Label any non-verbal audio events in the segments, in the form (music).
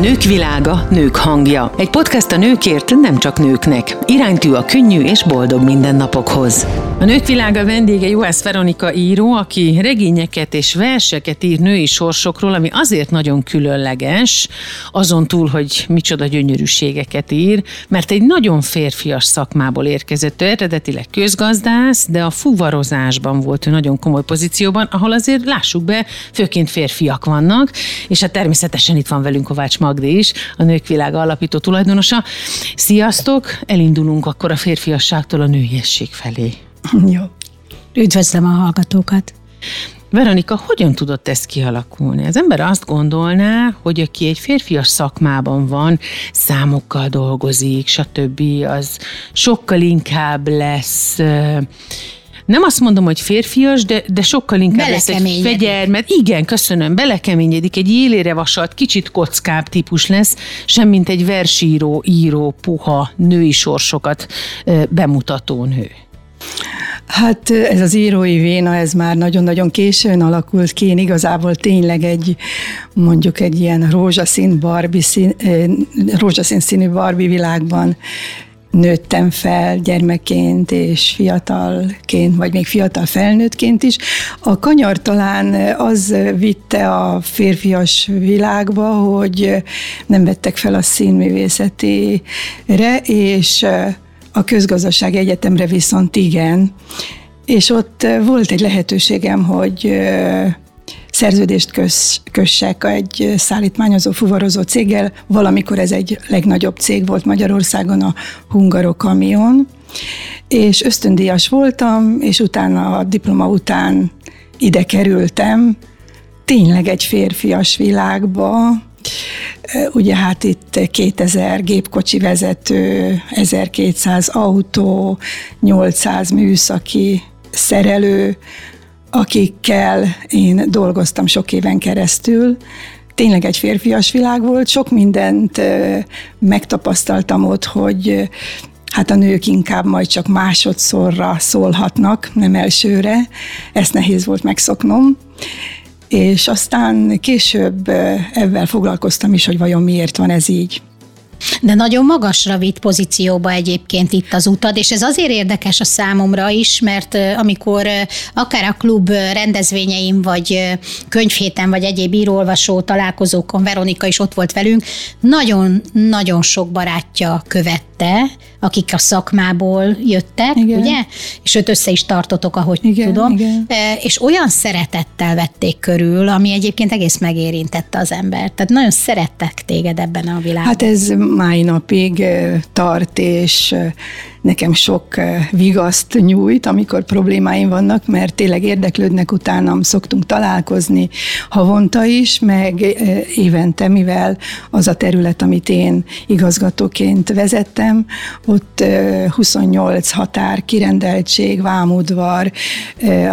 Nők világa, nők hangja. Egy podcast a nőkért, nem csak nőknek. Iránytű a könnyű és boldog mindennapokhoz. A Nők világa vendége Juhász Veronika író, aki regényeket és verseket ír női sorsokról, ami azért nagyon különleges, azon túl, hogy micsoda gyönyörűségeket ír, mert egy nagyon férfias szakmából érkezett. Ő eredetileg közgazdász, de a fuvarozásban volt ő nagyon komoly pozícióban, ahol azért lássuk be, főként férfiak vannak, és hát természetesen itt van velünk Kovács Magdi is, a Nők Világa alapító tulajdonosa. Sziasztok! Elindulunk akkor a férfiasságtól a nőiesség felé. Jó. Üdvözlöm a hallgatókat. Veronika, hogyan tudott ez kialakulni? Az ember azt gondolná, hogy aki egy férfias szakmában van, számokkal dolgozik, stb., az sokkal inkább lesz nem azt mondom, hogy férfias, de, de sokkal inkább lesz egy fegyer, mert igen, köszönöm, belekeményedik, egy élére vasalt, kicsit kockább típus lesz, semmint egy versíró, író, puha, női sorsokat bemutató nő. Hát ez az írói véna, ez már nagyon-nagyon későn alakult ki. Én igazából tényleg egy, mondjuk egy ilyen rózsaszín, Barbie szín, rózsaszín színű Barbie világban nőttem fel gyermekként és fiatalként, vagy még fiatal felnőttként is. A kanyar talán az vitte a férfias világba, hogy nem vettek fel a színművészetére, és a közgazdaság egyetemre viszont igen. És ott volt egy lehetőségem, hogy szerződést kös, kössek egy szállítmányozó, fuvarozó céggel. Valamikor ez egy legnagyobb cég volt Magyarországon, a Hungaro Kamion, és ösztöndíjas voltam, és utána a diploma után ide kerültem, tényleg egy férfias világba, Ugye hát itt 2000 gépkocsi vezető, 1200 autó, 800 műszaki szerelő, akikkel én dolgoztam sok éven keresztül. Tényleg egy férfias világ volt, sok mindent megtapasztaltam ott, hogy hát a nők inkább majd csak másodszorra szólhatnak, nem elsőre. Ezt nehéz volt megszoknom. És aztán később ebben foglalkoztam is, hogy vajon miért van ez így. De nagyon magasra vitt pozícióba egyébként itt az utad, és ez azért érdekes a számomra is, mert amikor akár a klub rendezvényeim, vagy könyvhéten, vagy egyéb írólvasó találkozókon Veronika is ott volt velünk, nagyon-nagyon sok barátja követte, akik a szakmából jöttek, igen. ugye? És őt össze is tartotok, ahogy igen, tudom. Igen. És olyan szeretettel vették körül, ami egyébként egész megérintette az embert. Tehát nagyon szerettek téged ebben a világban. Hát ez mai napig tart, és nekem sok vigaszt nyújt, amikor problémáim vannak, mert tényleg érdeklődnek utánam, szoktunk találkozni havonta is, meg évente, mivel az a terület, amit én igazgatóként vezettem, ott 28 határ, kirendeltség, vámudvar,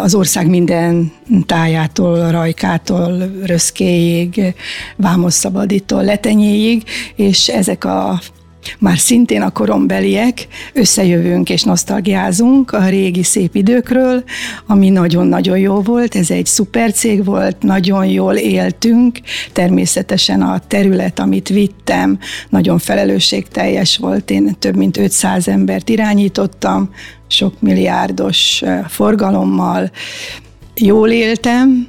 az ország minden tájától, rajkától, röszkéig, vámosszabadítól, letenyéig, és ezek a már szintén a korombeliek, összejövünk és nosztalgiázunk a régi szép időkről, ami nagyon-nagyon jó volt, ez egy szuper cég volt, nagyon jól éltünk, természetesen a terület, amit vittem, nagyon felelősségteljes volt, én több mint 500 embert irányítottam, sok milliárdos forgalommal, jól éltem,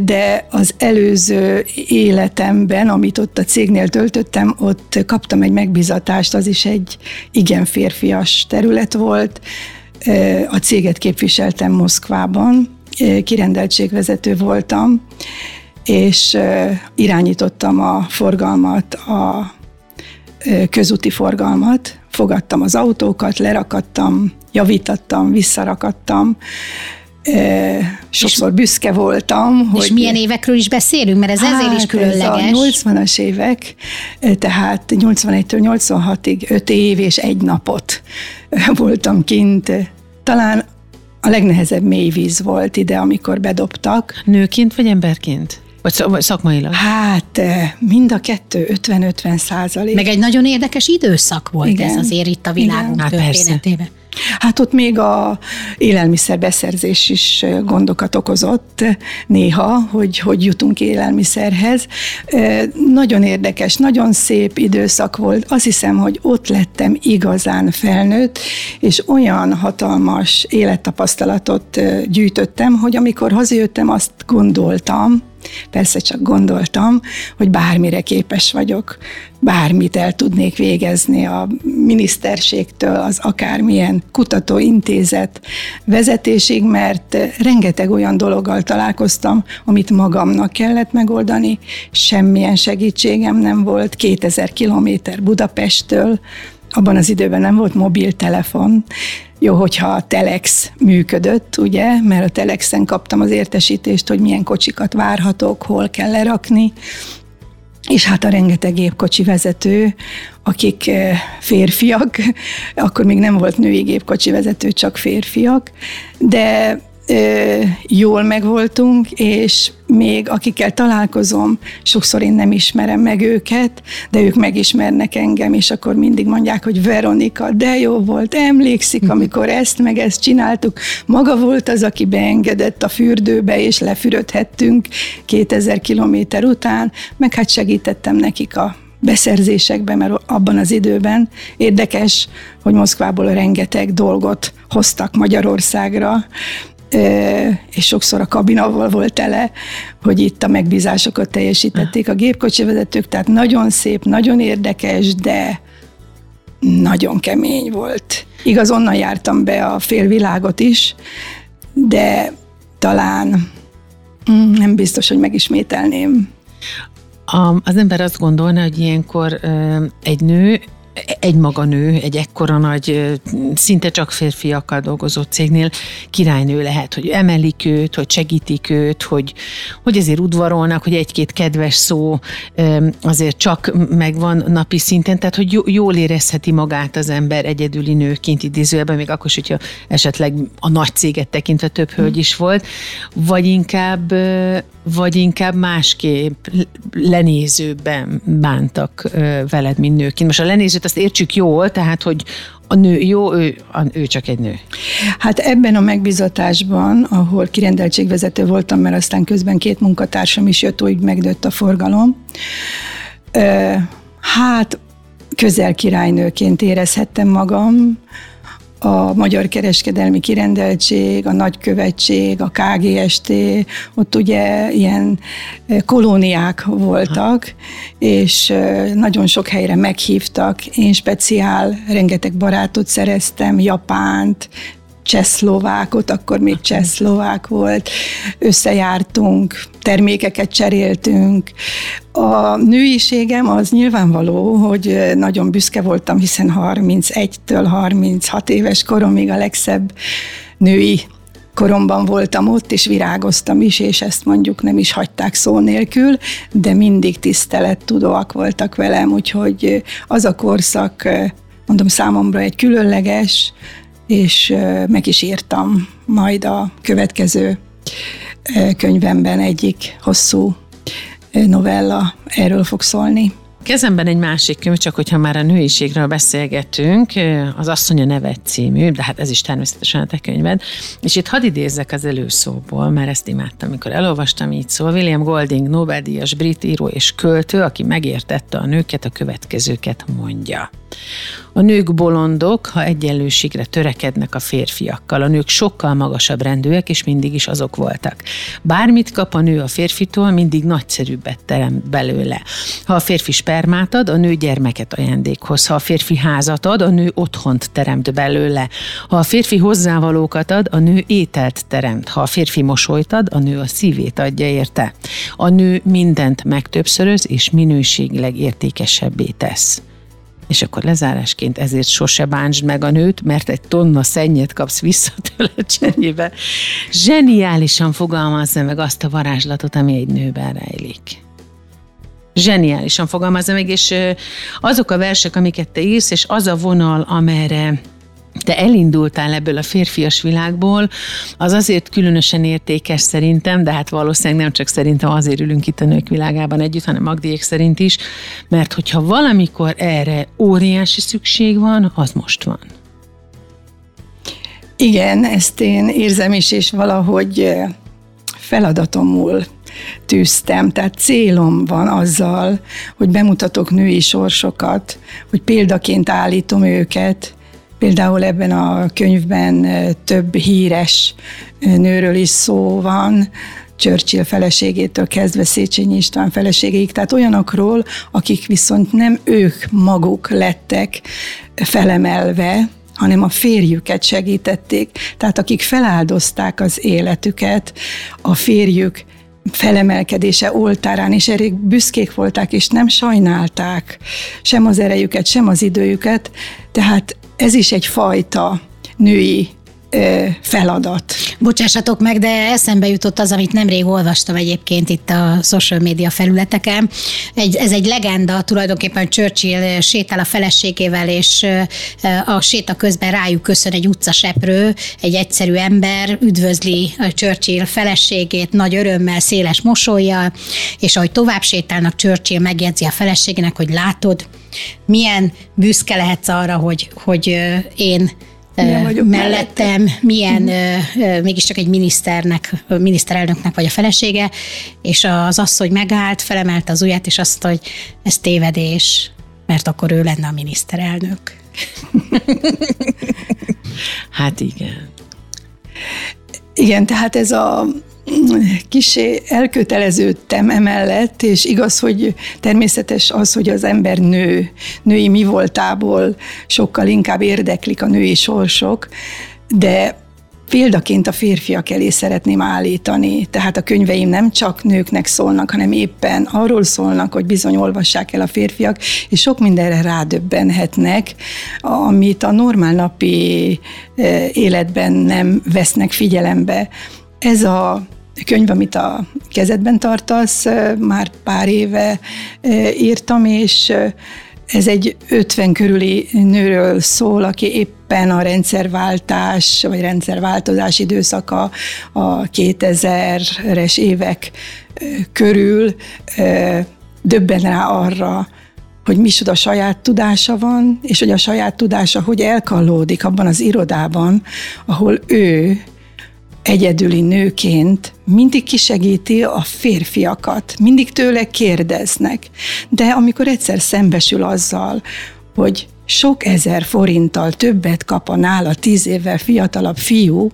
de az előző életemben, amit ott a cégnél töltöttem, ott kaptam egy megbizatást, az is egy igen férfias terület volt. A céget képviseltem Moszkvában, kirendeltségvezető voltam, és irányítottam a forgalmat, a közúti forgalmat, fogadtam az autókat, lerakattam, javítattam, visszarakattam, sokszor büszke voltam. És hogy milyen évekről is beszélünk, mert ez hát ezért is különleges. Ez a 80-as évek, tehát 81-től 86-ig 5 év és egy napot voltam kint. Talán a legnehezebb mélyvíz volt ide, amikor bedobtak. Nőként vagy emberként? Vagy szakmailag? Hát mind a kettő 50-50 százalék. Meg egy nagyon érdekes időszak volt Igen. ez azért itt a világunk hát történetében. Persze. Hát ott még a élelmiszerbeszerzés is gondokat okozott néha, hogy hogy jutunk élelmiszerhez. Nagyon érdekes, nagyon szép időszak volt. Azt hiszem, hogy ott lettem igazán felnőtt, és olyan hatalmas élettapasztalatot gyűjtöttem, hogy amikor hazajöttem, azt gondoltam, Persze csak gondoltam, hogy bármire képes vagyok, bármit el tudnék végezni a miniszterségtől, az akármilyen kutatóintézet vezetésig, mert rengeteg olyan dologgal találkoztam, amit magamnak kellett megoldani, semmilyen segítségem nem volt, 2000 kilométer Budapesttől, abban az időben nem volt mobiltelefon, jó, hogyha a Telex működött, ugye, mert a Telexen kaptam az értesítést, hogy milyen kocsikat várhatok, hol kell lerakni, és hát a rengeteg gépkocsi vezető, akik eh, férfiak, (laughs) akkor még nem volt női gépkocsi vezető, csak férfiak, de jól megvoltunk, és még akikkel találkozom, sokszor én nem ismerem meg őket, de ők megismernek engem, és akkor mindig mondják, hogy Veronika, de jó volt, emlékszik, amikor ezt meg ezt csináltuk. Maga volt az, aki beengedett a fürdőbe, és lefürödhettünk 2000 kilométer után, meg hát segítettem nekik a beszerzésekben, mert abban az időben érdekes, hogy Moszkvából rengeteg dolgot hoztak Magyarországra, és sokszor a kabina volt tele, hogy itt a megbízásokat teljesítették a gépkocsi vezetők, tehát nagyon szép, nagyon érdekes, de nagyon kemény volt. Igaz, onnan jártam be a félvilágot is, de talán mm, nem biztos, hogy megismételném. A, az ember azt gondolna, hogy ilyenkor egy nő egy maga nő, egy ekkora nagy, szinte csak férfiakkal dolgozó cégnél királynő lehet, hogy emelik őt, hogy segítik őt, hogy, hogy ezért udvarolnak, hogy egy-két kedves szó azért csak megvan napi szinten, tehát hogy jól érezheti magát az ember egyedüli nőként idézőjelben, még akkor is, hogyha esetleg a nagy céget tekintve több hölgy is volt, vagy inkább, vagy inkább másképp lenézőbben bántak veled, mint nőként. Most a lenéző ezt azt értsük jól, tehát, hogy a nő jó, ő, a, ő csak egy nő. Hát ebben a megbizatásban, ahol kirendeltségvezető voltam, mert aztán közben két munkatársam is jött, úgy megdőtt a forgalom, hát közel királynőként érezhettem magam, a Magyar Kereskedelmi Kirendeltség, a Nagykövetség, a KGST, ott ugye ilyen eh, kolóniák voltak, és eh, nagyon sok helyre meghívtak. Én speciál rengeteg barátot szereztem, Japánt, csehszlovákot, akkor még csehszlovák volt, összejártunk, termékeket cseréltünk. A nőiségem az nyilvánvaló, hogy nagyon büszke voltam, hiszen 31-től 36 éves koromig a legszebb női koromban voltam ott, és virágoztam is, és ezt mondjuk nem is hagyták szó nélkül, de mindig tisztelettudóak voltak velem, úgyhogy az a korszak, mondom számomra egy különleges, és meg is írtam majd a következő könyvemben egyik hosszú novella erről fog szólni. Kezemben egy másik könyv, csak hogyha már a nőiségről beszélgetünk, az Asszonya nevet című, de hát ez is természetesen a te könyved, és itt hadd idézzek az előszóból, mert ezt imádtam, amikor elolvastam, így szól. William Golding, Nobel-díjas brit író és költő, aki megértette a nőket, a következőket mondja. A nők bolondok, ha egyenlőségre törekednek a férfiakkal. A nők sokkal magasabb rendűek, és mindig is azok voltak. Bármit kap a nő a férfitól, mindig nagyszerűbbet teremt belőle. Ha a férfi spermát ad, a nő gyermeket ajándékhoz. Ha a férfi házat ad, a nő otthont teremt belőle. Ha a férfi hozzávalókat ad, a nő ételt teremt. Ha a férfi mosolyt ad, a nő a szívét adja érte. A nő mindent megtöbbszöröz, és minőségileg értékesebbé tesz. És akkor lezárásként ezért sose bántsd meg a nőt, mert egy tonna szennyet kapsz vissza tőle cserébe. Zseniálisan fogalmazza meg azt a varázslatot, ami egy nőben rejlik. Zseniálisan fogalmazza meg, és azok a versek, amiket te írsz, és az a vonal, amerre te elindultál ebből a férfias világból, az azért különösen értékes szerintem, de hát valószínűleg nem csak szerintem azért ülünk itt a nők világában együtt, hanem Magdiék szerint is, mert hogyha valamikor erre óriási szükség van, az most van. Igen, ezt én érzem is, és valahogy feladatomul tűztem, tehát célom van azzal, hogy bemutatok női sorsokat, hogy példaként állítom őket, Például ebben a könyvben több híres nőről is szó van, Churchill feleségétől kezdve Széchenyi István feleségéig, tehát olyanokról, akik viszont nem ők maguk lettek felemelve, hanem a férjüket segítették. Tehát akik feláldozták az életüket, a férjük felemelkedése oltárán, és erre büszkék voltak, és nem sajnálták sem az erejüket, sem az időjüket, tehát ez is egy fajta női feladat. Bocsássatok meg, de eszembe jutott az, amit nemrég olvastam egyébként itt a social media felületeken. Egy, ez egy legenda, tulajdonképpen Churchill sétál a feleségével, és a séta közben rájuk köszön egy utcaseprő, egy egyszerű ember, üdvözli a Churchill feleségét nagy örömmel, széles mosolyjal, és ahogy tovább sétálnak, Churchill megjegyzi a feleségének, hogy látod, milyen büszke lehetsz arra, hogy, hogy én milyen mellettem, milyen uh, mégiscsak egy miniszternek, miniszterelnöknek vagy a felesége, és az asszony megállt, felemelte az ujját, és azt hogy ez tévedés, mert akkor ő lenne a miniszterelnök. (laughs) hát igen. Igen, tehát ez a kisé elköteleződtem emellett, és igaz, hogy természetes az, hogy az ember nő, női mi voltából sokkal inkább érdeklik a női sorsok, de példaként a férfiak elé szeretném állítani. Tehát a könyveim nem csak nőknek szólnak, hanem éppen arról szólnak, hogy bizony olvassák el a férfiak, és sok mindenre rádöbbenhetnek, amit a normál napi eh, életben nem vesznek figyelembe. Ez a könyv, amit a kezedben tartasz, már pár éve írtam, és ez egy 50 körüli nőről szól, aki éppen a rendszerváltás, vagy rendszerváltozás időszaka a 2000-es évek körül döbben rá arra, hogy micsoda saját tudása van, és hogy a saját tudása hogy elkallódik abban az irodában, ahol ő egyedüli nőként mindig kisegíti a férfiakat, mindig tőle kérdeznek. De amikor egyszer szembesül azzal, hogy sok ezer forinttal többet kap a nála tíz évvel fiatalabb fiú,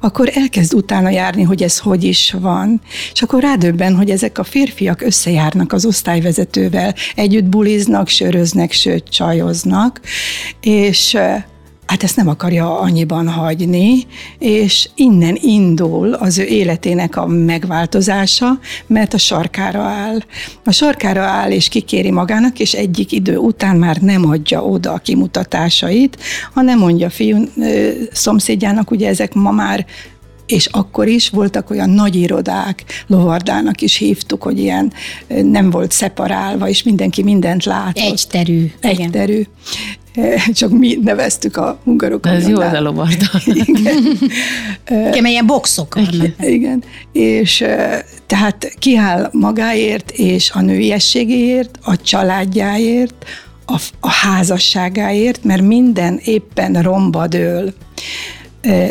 akkor elkezd utána járni, hogy ez hogy is van. És akkor rádöbben, hogy ezek a férfiak összejárnak az osztályvezetővel, együtt buliznak, söröznek, sőt csajoznak, és hát ezt nem akarja annyiban hagyni, és innen indul az ő életének a megváltozása, mert a sarkára áll. A sarkára áll, és kikéri magának, és egyik idő után már nem adja oda a kimutatásait, hanem mondja a fiú szomszédjának, ugye ezek ma már és akkor is voltak olyan nagy irodák, lovardának is hívtuk, hogy ilyen nem volt szeparálva, és mindenki mindent látott. Egyterű. Egyterű. csak mi neveztük a hungarokat. Ez jó az a lovarda. (laughs) Igen. (laughs) igen, ilyen boxok vannak. Igen, és tehát kiáll magáért és a nőiességéért, a családjáért, a, a házasságáért, mert minden éppen romba dől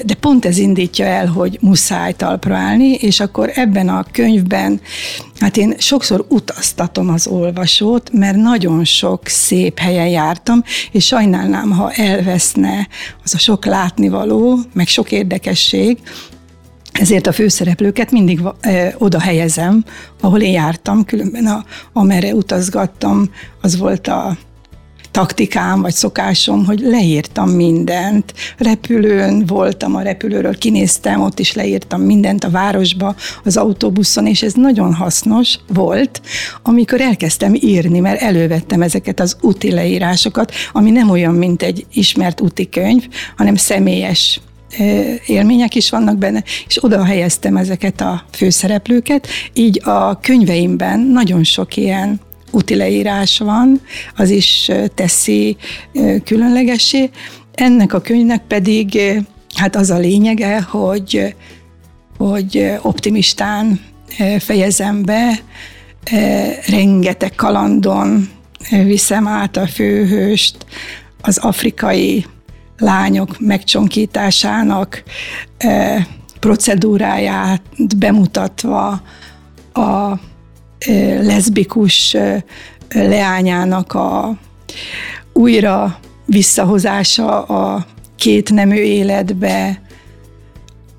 de pont ez indítja el, hogy muszáj talpra állni, és akkor ebben a könyvben, hát én sokszor utaztatom az olvasót, mert nagyon sok szép helyen jártam, és sajnálnám, ha elveszne az a sok látnivaló, meg sok érdekesség, ezért a főszereplőket mindig oda helyezem, ahol én jártam, különben a, amerre utazgattam, az volt a taktikám vagy szokásom, hogy leírtam mindent. Repülőn voltam, a repülőről kinéztem, ott is leírtam mindent a városba, az autóbuszon, és ez nagyon hasznos volt, amikor elkezdtem írni, mert elővettem ezeket az úti leírásokat, ami nem olyan, mint egy ismert úti könyv, hanem személyes élmények is vannak benne, és oda helyeztem ezeket a főszereplőket, így a könyveimben nagyon sok ilyen úti leírás van, az is teszi különlegesé. Ennek a könyvnek pedig hát az a lényege, hogy, hogy optimistán fejezem be, rengeteg kalandon viszem át a főhőst, az afrikai lányok megcsonkításának procedúráját bemutatva a leszbikus leányának a újra visszahozása a két nemű életbe,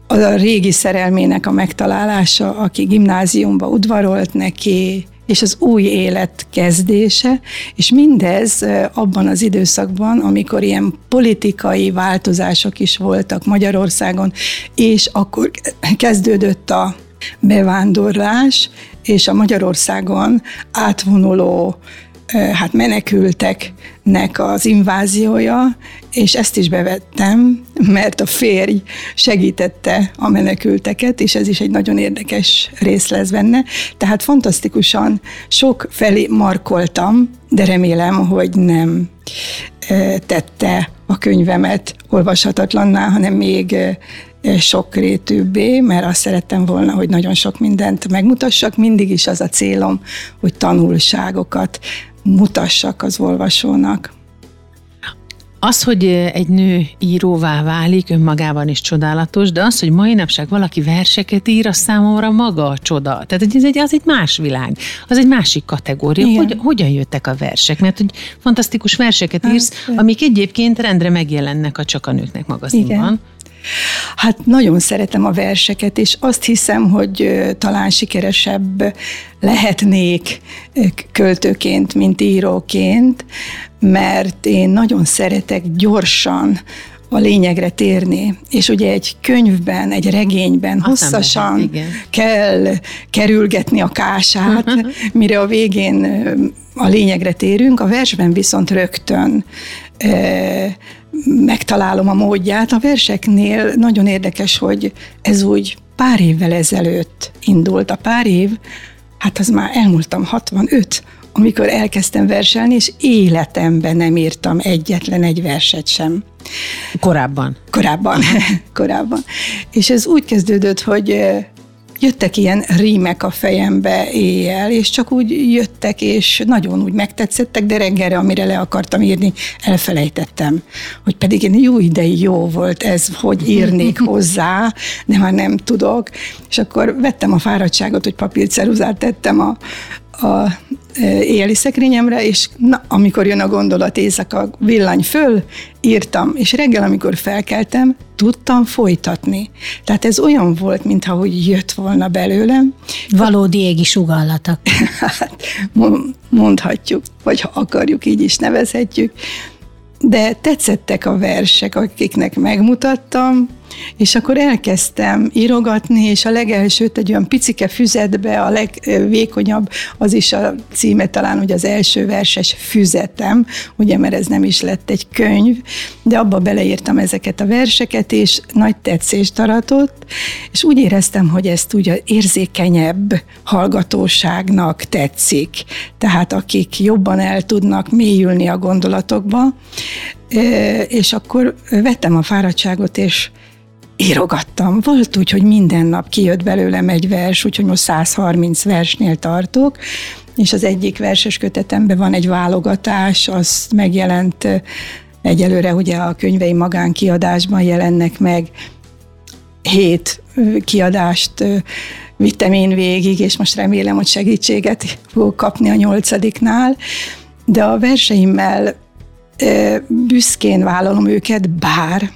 a régi szerelmének a megtalálása, aki gimnáziumba udvarolt neki, és az új élet kezdése, és mindez abban az időszakban, amikor ilyen politikai változások is voltak Magyarországon, és akkor kezdődött a bevándorlás, és a Magyarországon átvonuló hát menekülteknek az inváziója, és ezt is bevettem, mert a férj segítette a menekülteket, és ez is egy nagyon érdekes rész lesz benne. Tehát fantasztikusan sok felé markoltam, de remélem, hogy nem tette a könyvemet olvashatatlanná, hanem még sokrétűbbé, mert azt szerettem volna, hogy nagyon sok mindent megmutassak. Mindig is az a célom, hogy tanulságokat mutassak az olvasónak. Az, hogy egy nő íróvá válik, önmagában is csodálatos, de az, hogy mai napság valaki verseket ír, az számomra maga a csoda. Tehát ez egy, az egy más világ, az egy másik kategória. Hogy, hogyan jöttek a versek? Mert hogy fantasztikus verseket írsz, hát, amik egyébként rendre megjelennek a Csak a Nőknek magazinban. Igen. Hát nagyon szeretem a verseket, és azt hiszem, hogy talán sikeresebb lehetnék költőként, mint íróként, mert én nagyon szeretek gyorsan a lényegre térni. És ugye egy könyvben, egy regényben Azt hosszasan lehet, kell kerülgetni a kását, (laughs) mire a végén a lényegre térünk, a versben viszont rögtön megtalálom a módját. A verseknél nagyon érdekes, hogy ez úgy pár évvel ezelőtt indult. A pár év, hát az már elmúltam 65, amikor elkezdtem verselni, és életemben nem írtam egyetlen egy verset sem. Korábban? Korábban, (laughs) korábban. És ez úgy kezdődött, hogy jöttek ilyen rímek a fejembe éjjel, és csak úgy jöttek, és nagyon úgy megtetszettek, de reggelre, amire le akartam írni, elfelejtettem. Hogy pedig én jó idei jó volt ez, hogy írnék (laughs) hozzá, de már nem tudok. És akkor vettem a fáradtságot, hogy papírceruzát tettem a, a éjjeli szekrényemre, és na, amikor jön a gondolat éjszaka, villany föl, írtam, és reggel, amikor felkeltem, tudtam folytatni. Tehát ez olyan volt, mintha hogy jött volna belőlem. Valódi égi sugallatok. (laughs) hát mondhatjuk, vagy ha akarjuk, így is nevezhetjük. De tetszettek a versek, akiknek megmutattam, és akkor elkezdtem írogatni, és a legelsőt egy olyan picike füzetbe, a legvékonyabb, az is a címe talán, hogy az első verses füzetem, ugye, mert ez nem is lett egy könyv, de abba beleírtam ezeket a verseket, és nagy tetszést aratott, és úgy éreztem, hogy ezt ugye érzékenyebb hallgatóságnak tetszik, tehát akik jobban el tudnak mélyülni a gondolatokba, és akkor vettem a fáradtságot, és írogattam. Volt úgy, hogy minden nap kijött belőlem egy vers, úgyhogy most 130 versnél tartok, és az egyik verses kötetemben van egy válogatás, az megjelent egyelőre ugye a könyvei magánkiadásban jelennek meg, hét kiadást vittem én végig, és most remélem, hogy segítséget fogok kapni a nyolcadiknál, de a verseimmel büszkén vállalom őket, bár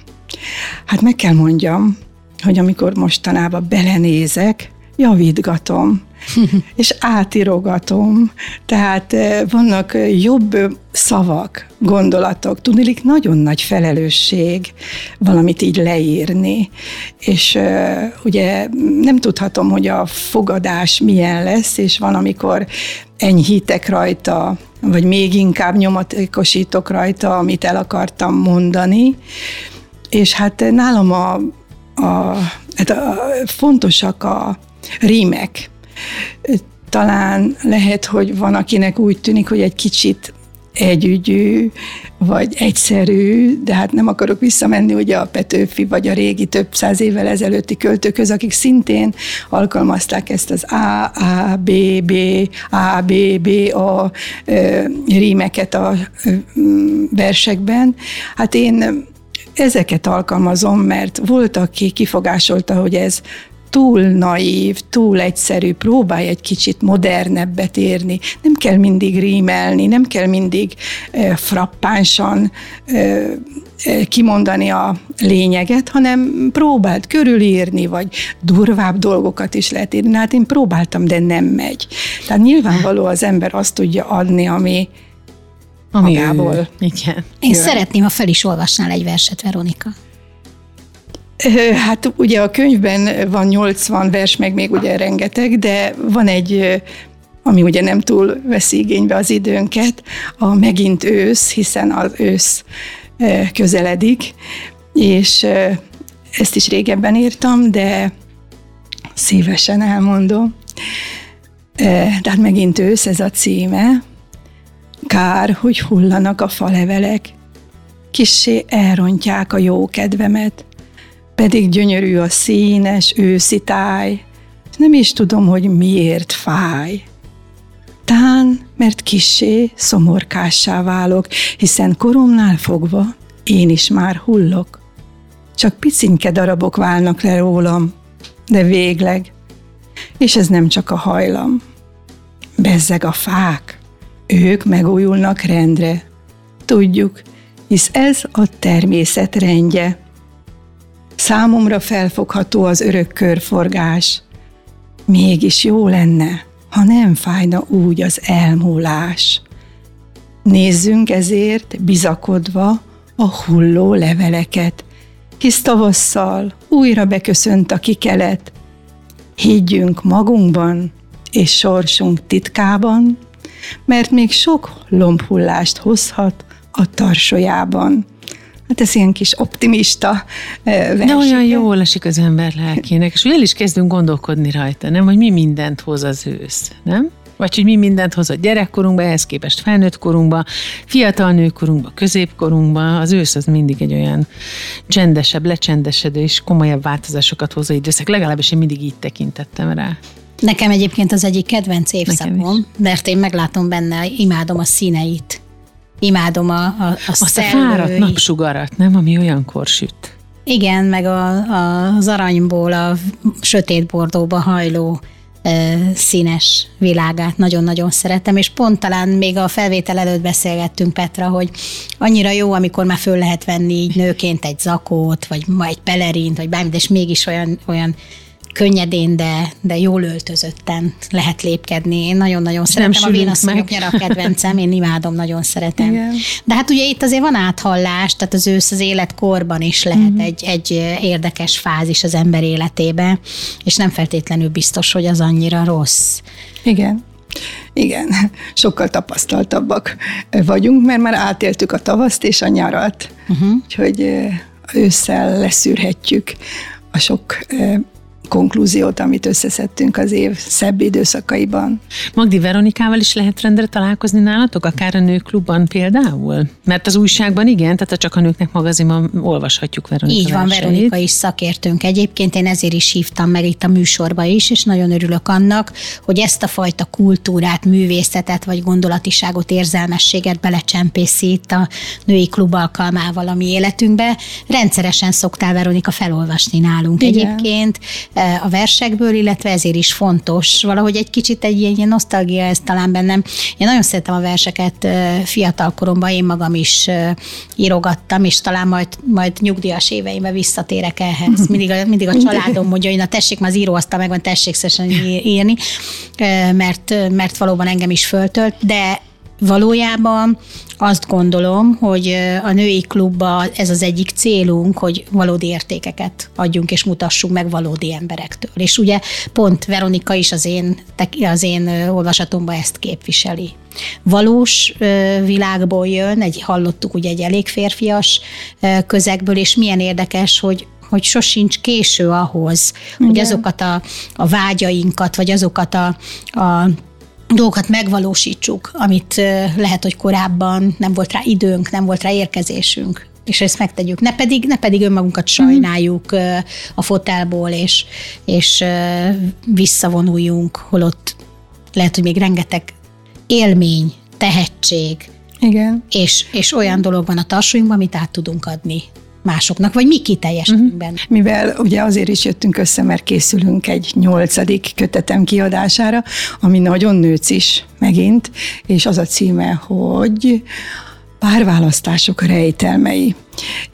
Hát meg kell mondjam, hogy amikor mostanában belenézek, javítgatom, (laughs) és átirogatom, tehát eh, vannak jobb szavak, gondolatok, tudnilik nagyon nagy felelősség valamit így leírni, és ugye nem tudhatom, hogy a fogadás milyen lesz, és van, amikor enyhítek rajta, vagy még inkább nyomatékosítok rajta, amit el akartam mondani, és hát nálam a, a, hát a, fontosak a rímek. Talán lehet, hogy van, akinek úgy tűnik, hogy egy kicsit együgyű, vagy egyszerű, de hát nem akarok visszamenni ugye a Petőfi, vagy a régi több száz évvel ezelőtti költőköz, akik szintén alkalmazták ezt az A, A, B, B, A, B, B, A rímeket a versekben. Hát én ezeket alkalmazom, mert volt, aki kifogásolta, hogy ez túl naív, túl egyszerű, próbálj egy kicsit modernebbet érni. Nem kell mindig rímelni, nem kell mindig e, frappánsan e, kimondani a lényeget, hanem próbált körülírni, vagy durvább dolgokat is lehet írni. Hát én próbáltam, de nem megy. Tehát nyilvánvaló az ember azt tudja adni, ami, ami magából. Ő. Igen. Én Jön. szeretném, ha fel is olvasnál egy verset, Veronika. Hát ugye a könyvben van 80 vers, meg még ugye rengeteg, de van egy, ami ugye nem túl veszi igénybe az időnket, a megint ősz, hiszen az ősz közeledik, és ezt is régebben írtam, de szívesen elmondom. Tehát megint ősz, ez a címe. Kár, hogy hullanak a falevelek, kissé elrontják a jó kedvemet, pedig gyönyörű a színes őszi táj, nem is tudom, hogy miért fáj. Tán, mert kissé szomorkássá válok, hiszen koromnál fogva én is már hullok. Csak picinke darabok válnak le rólam, de végleg. És ez nem csak a hajlam. Bezzeg a fák, ők megújulnak rendre. Tudjuk, hisz ez a természet rendje. Számomra felfogható az örök körforgás. Mégis jó lenne, ha nem fájna úgy az elmúlás. Nézzünk ezért bizakodva a hulló leveleket, hisz tavasszal újra beköszönt a kikelet. Higgyünk magunkban és sorsunk titkában, mert még sok lombhullást hozhat a tarsójában. Hát ez ilyen kis optimista versike. De olyan jól esik az ember lelkének, és el is kezdünk gondolkodni rajta, nem, hogy mi mindent hoz az ősz, nem? Vagy hogy mi mindent hoz a gyerekkorunkba, ehhez képest felnőtt korunkba, fiatal nőkorunkba, középkorunkba. Az ősz az mindig egy olyan csendesebb, lecsendesedő és komolyabb változásokat hozó időszak. Legalábbis én mindig így tekintettem rá. Nekem egyébként az egyik kedvenc évszakom, mert én meglátom benne, imádom a színeit imádom a, a, a Azt a fáradt napsugarat, nem? Ami olyankor süt. Igen, meg a, a, az aranyból a sötét bordóba hajló e, színes világát nagyon-nagyon szeretem, és pont talán még a felvétel előtt beszélgettünk Petra, hogy annyira jó, amikor már föl lehet venni így nőként egy zakót, vagy egy pelerint, vagy bármit, és mégis olyan, olyan könnyedén, de, de jól öltözötten lehet lépkedni. Én nagyon-nagyon szeretem a vénasszonyok nyara kedvencem, én imádom, nagyon szeretem. Igen. De hát ugye itt azért van áthallás, tehát az ősz az életkorban is lehet uh-huh. egy, egy érdekes fázis az ember életébe, és nem feltétlenül biztos, hogy az annyira rossz. Igen. Igen, (laughs) sokkal tapasztaltabbak vagyunk, mert már átéltük a tavaszt és a nyarat, uh-huh. úgyhogy ősszel leszűrhetjük a sok konklúziót, amit összeszedtünk az év szebb időszakaiban. Magdi Veronikával is lehet rendre találkozni nálatok, akár a nőklubban például? Mert az újságban igen, tehát csak a nőknek magazinban olvashatjuk Veronika Így van, verseit. Veronika is szakértőnk. Egyébként én ezért is hívtam meg itt a műsorba is, és nagyon örülök annak, hogy ezt a fajta kultúrát, művészetet vagy gondolatiságot, érzelmességet belecsempészi itt a női klub alkalmával a mi életünkbe. Rendszeresen szoktál Veronika felolvasni nálunk igen. egyébként a versekből, illetve ezért is fontos. Valahogy egy kicsit egy ilyen, nosztalgia ez talán bennem. Én nagyon szeretem a verseket fiatal koromban, én magam is írogattam, és talán majd, majd nyugdíjas éveimben visszatérek ehhez. (laughs) Mindig a, mindig a családom mondja, hogy na tessék, már az íróasztal megvan, tessék szesen írni, mert, mert valóban engem is föltölt, de valójában azt gondolom, hogy a női klubban ez az egyik célunk, hogy valódi értékeket adjunk és mutassunk meg valódi emberektől. És ugye pont Veronika is az én, az én olvasatomban ezt képviseli. Valós világból jön, egy, hallottuk ugye egy elég férfias közegből, és milyen érdekes, hogy hogy sosincs késő ahhoz, Igen. hogy azokat a, a vágyainkat, vagy azokat a, a dolgokat megvalósítsuk, amit lehet, hogy korábban nem volt rá időnk, nem volt rá érkezésünk, és ezt megtegyük. Ne pedig, ne pedig önmagunkat sajnáljuk uh-huh. a fotelból, és, és visszavonuljunk, holott lehet, hogy még rengeteg élmény, tehetség, Igen. És, és olyan dolog van a tarsunkban, amit át tudunk adni másoknak, vagy mi kiteljesítünk uh-huh. benne. Mivel ugye azért is jöttünk össze, mert készülünk egy nyolcadik kötetem kiadására, ami nagyon nőc is megint, és az a címe, hogy párválasztások rejtelmei.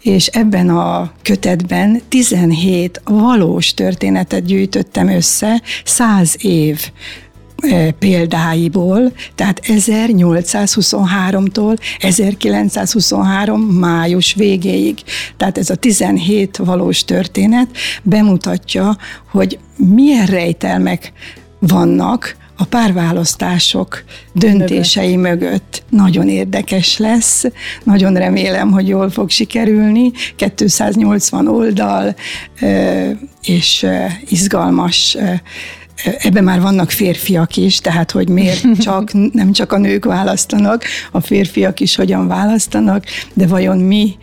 És ebben a kötetben 17 valós történetet gyűjtöttem össze, 100 év példáiból, tehát 1823-tól 1923 május végéig. Tehát ez a 17 valós történet bemutatja, hogy milyen rejtelmek vannak a párválasztások döntései mögött. mögött. Nagyon érdekes lesz, nagyon remélem, hogy jól fog sikerülni. 280 oldal, és izgalmas ebben már vannak férfiak is, tehát hogy miért csak, (laughs) nem csak a nők választanak, a férfiak is hogyan választanak, de vajon mi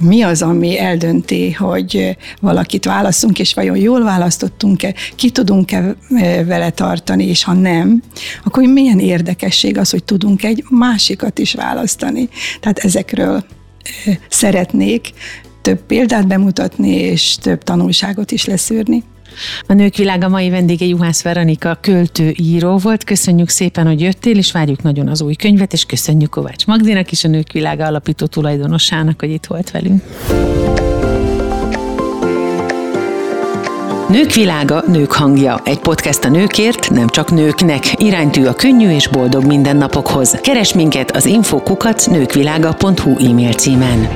mi az, ami eldönti, hogy valakit választunk, és vajon jól választottunk-e, ki tudunk-e vele tartani, és ha nem, akkor milyen érdekesség az, hogy tudunk egy másikat is választani. Tehát ezekről szeretnék több példát bemutatni, és több tanulságot is leszűrni. A Nők Világa mai vendége Juhász Veronika költő író volt. Köszönjük szépen, hogy jöttél, és várjuk nagyon az új könyvet, és köszönjük Kovács Magdinak is, a Nők Világa alapító tulajdonosának, hogy itt volt velünk. Nők világa, nők hangja. Egy podcast a nőkért, nem csak nőknek. Iránytű a könnyű és boldog mindennapokhoz. Keres minket az infokukat nőkvilága.hu e-mail címen.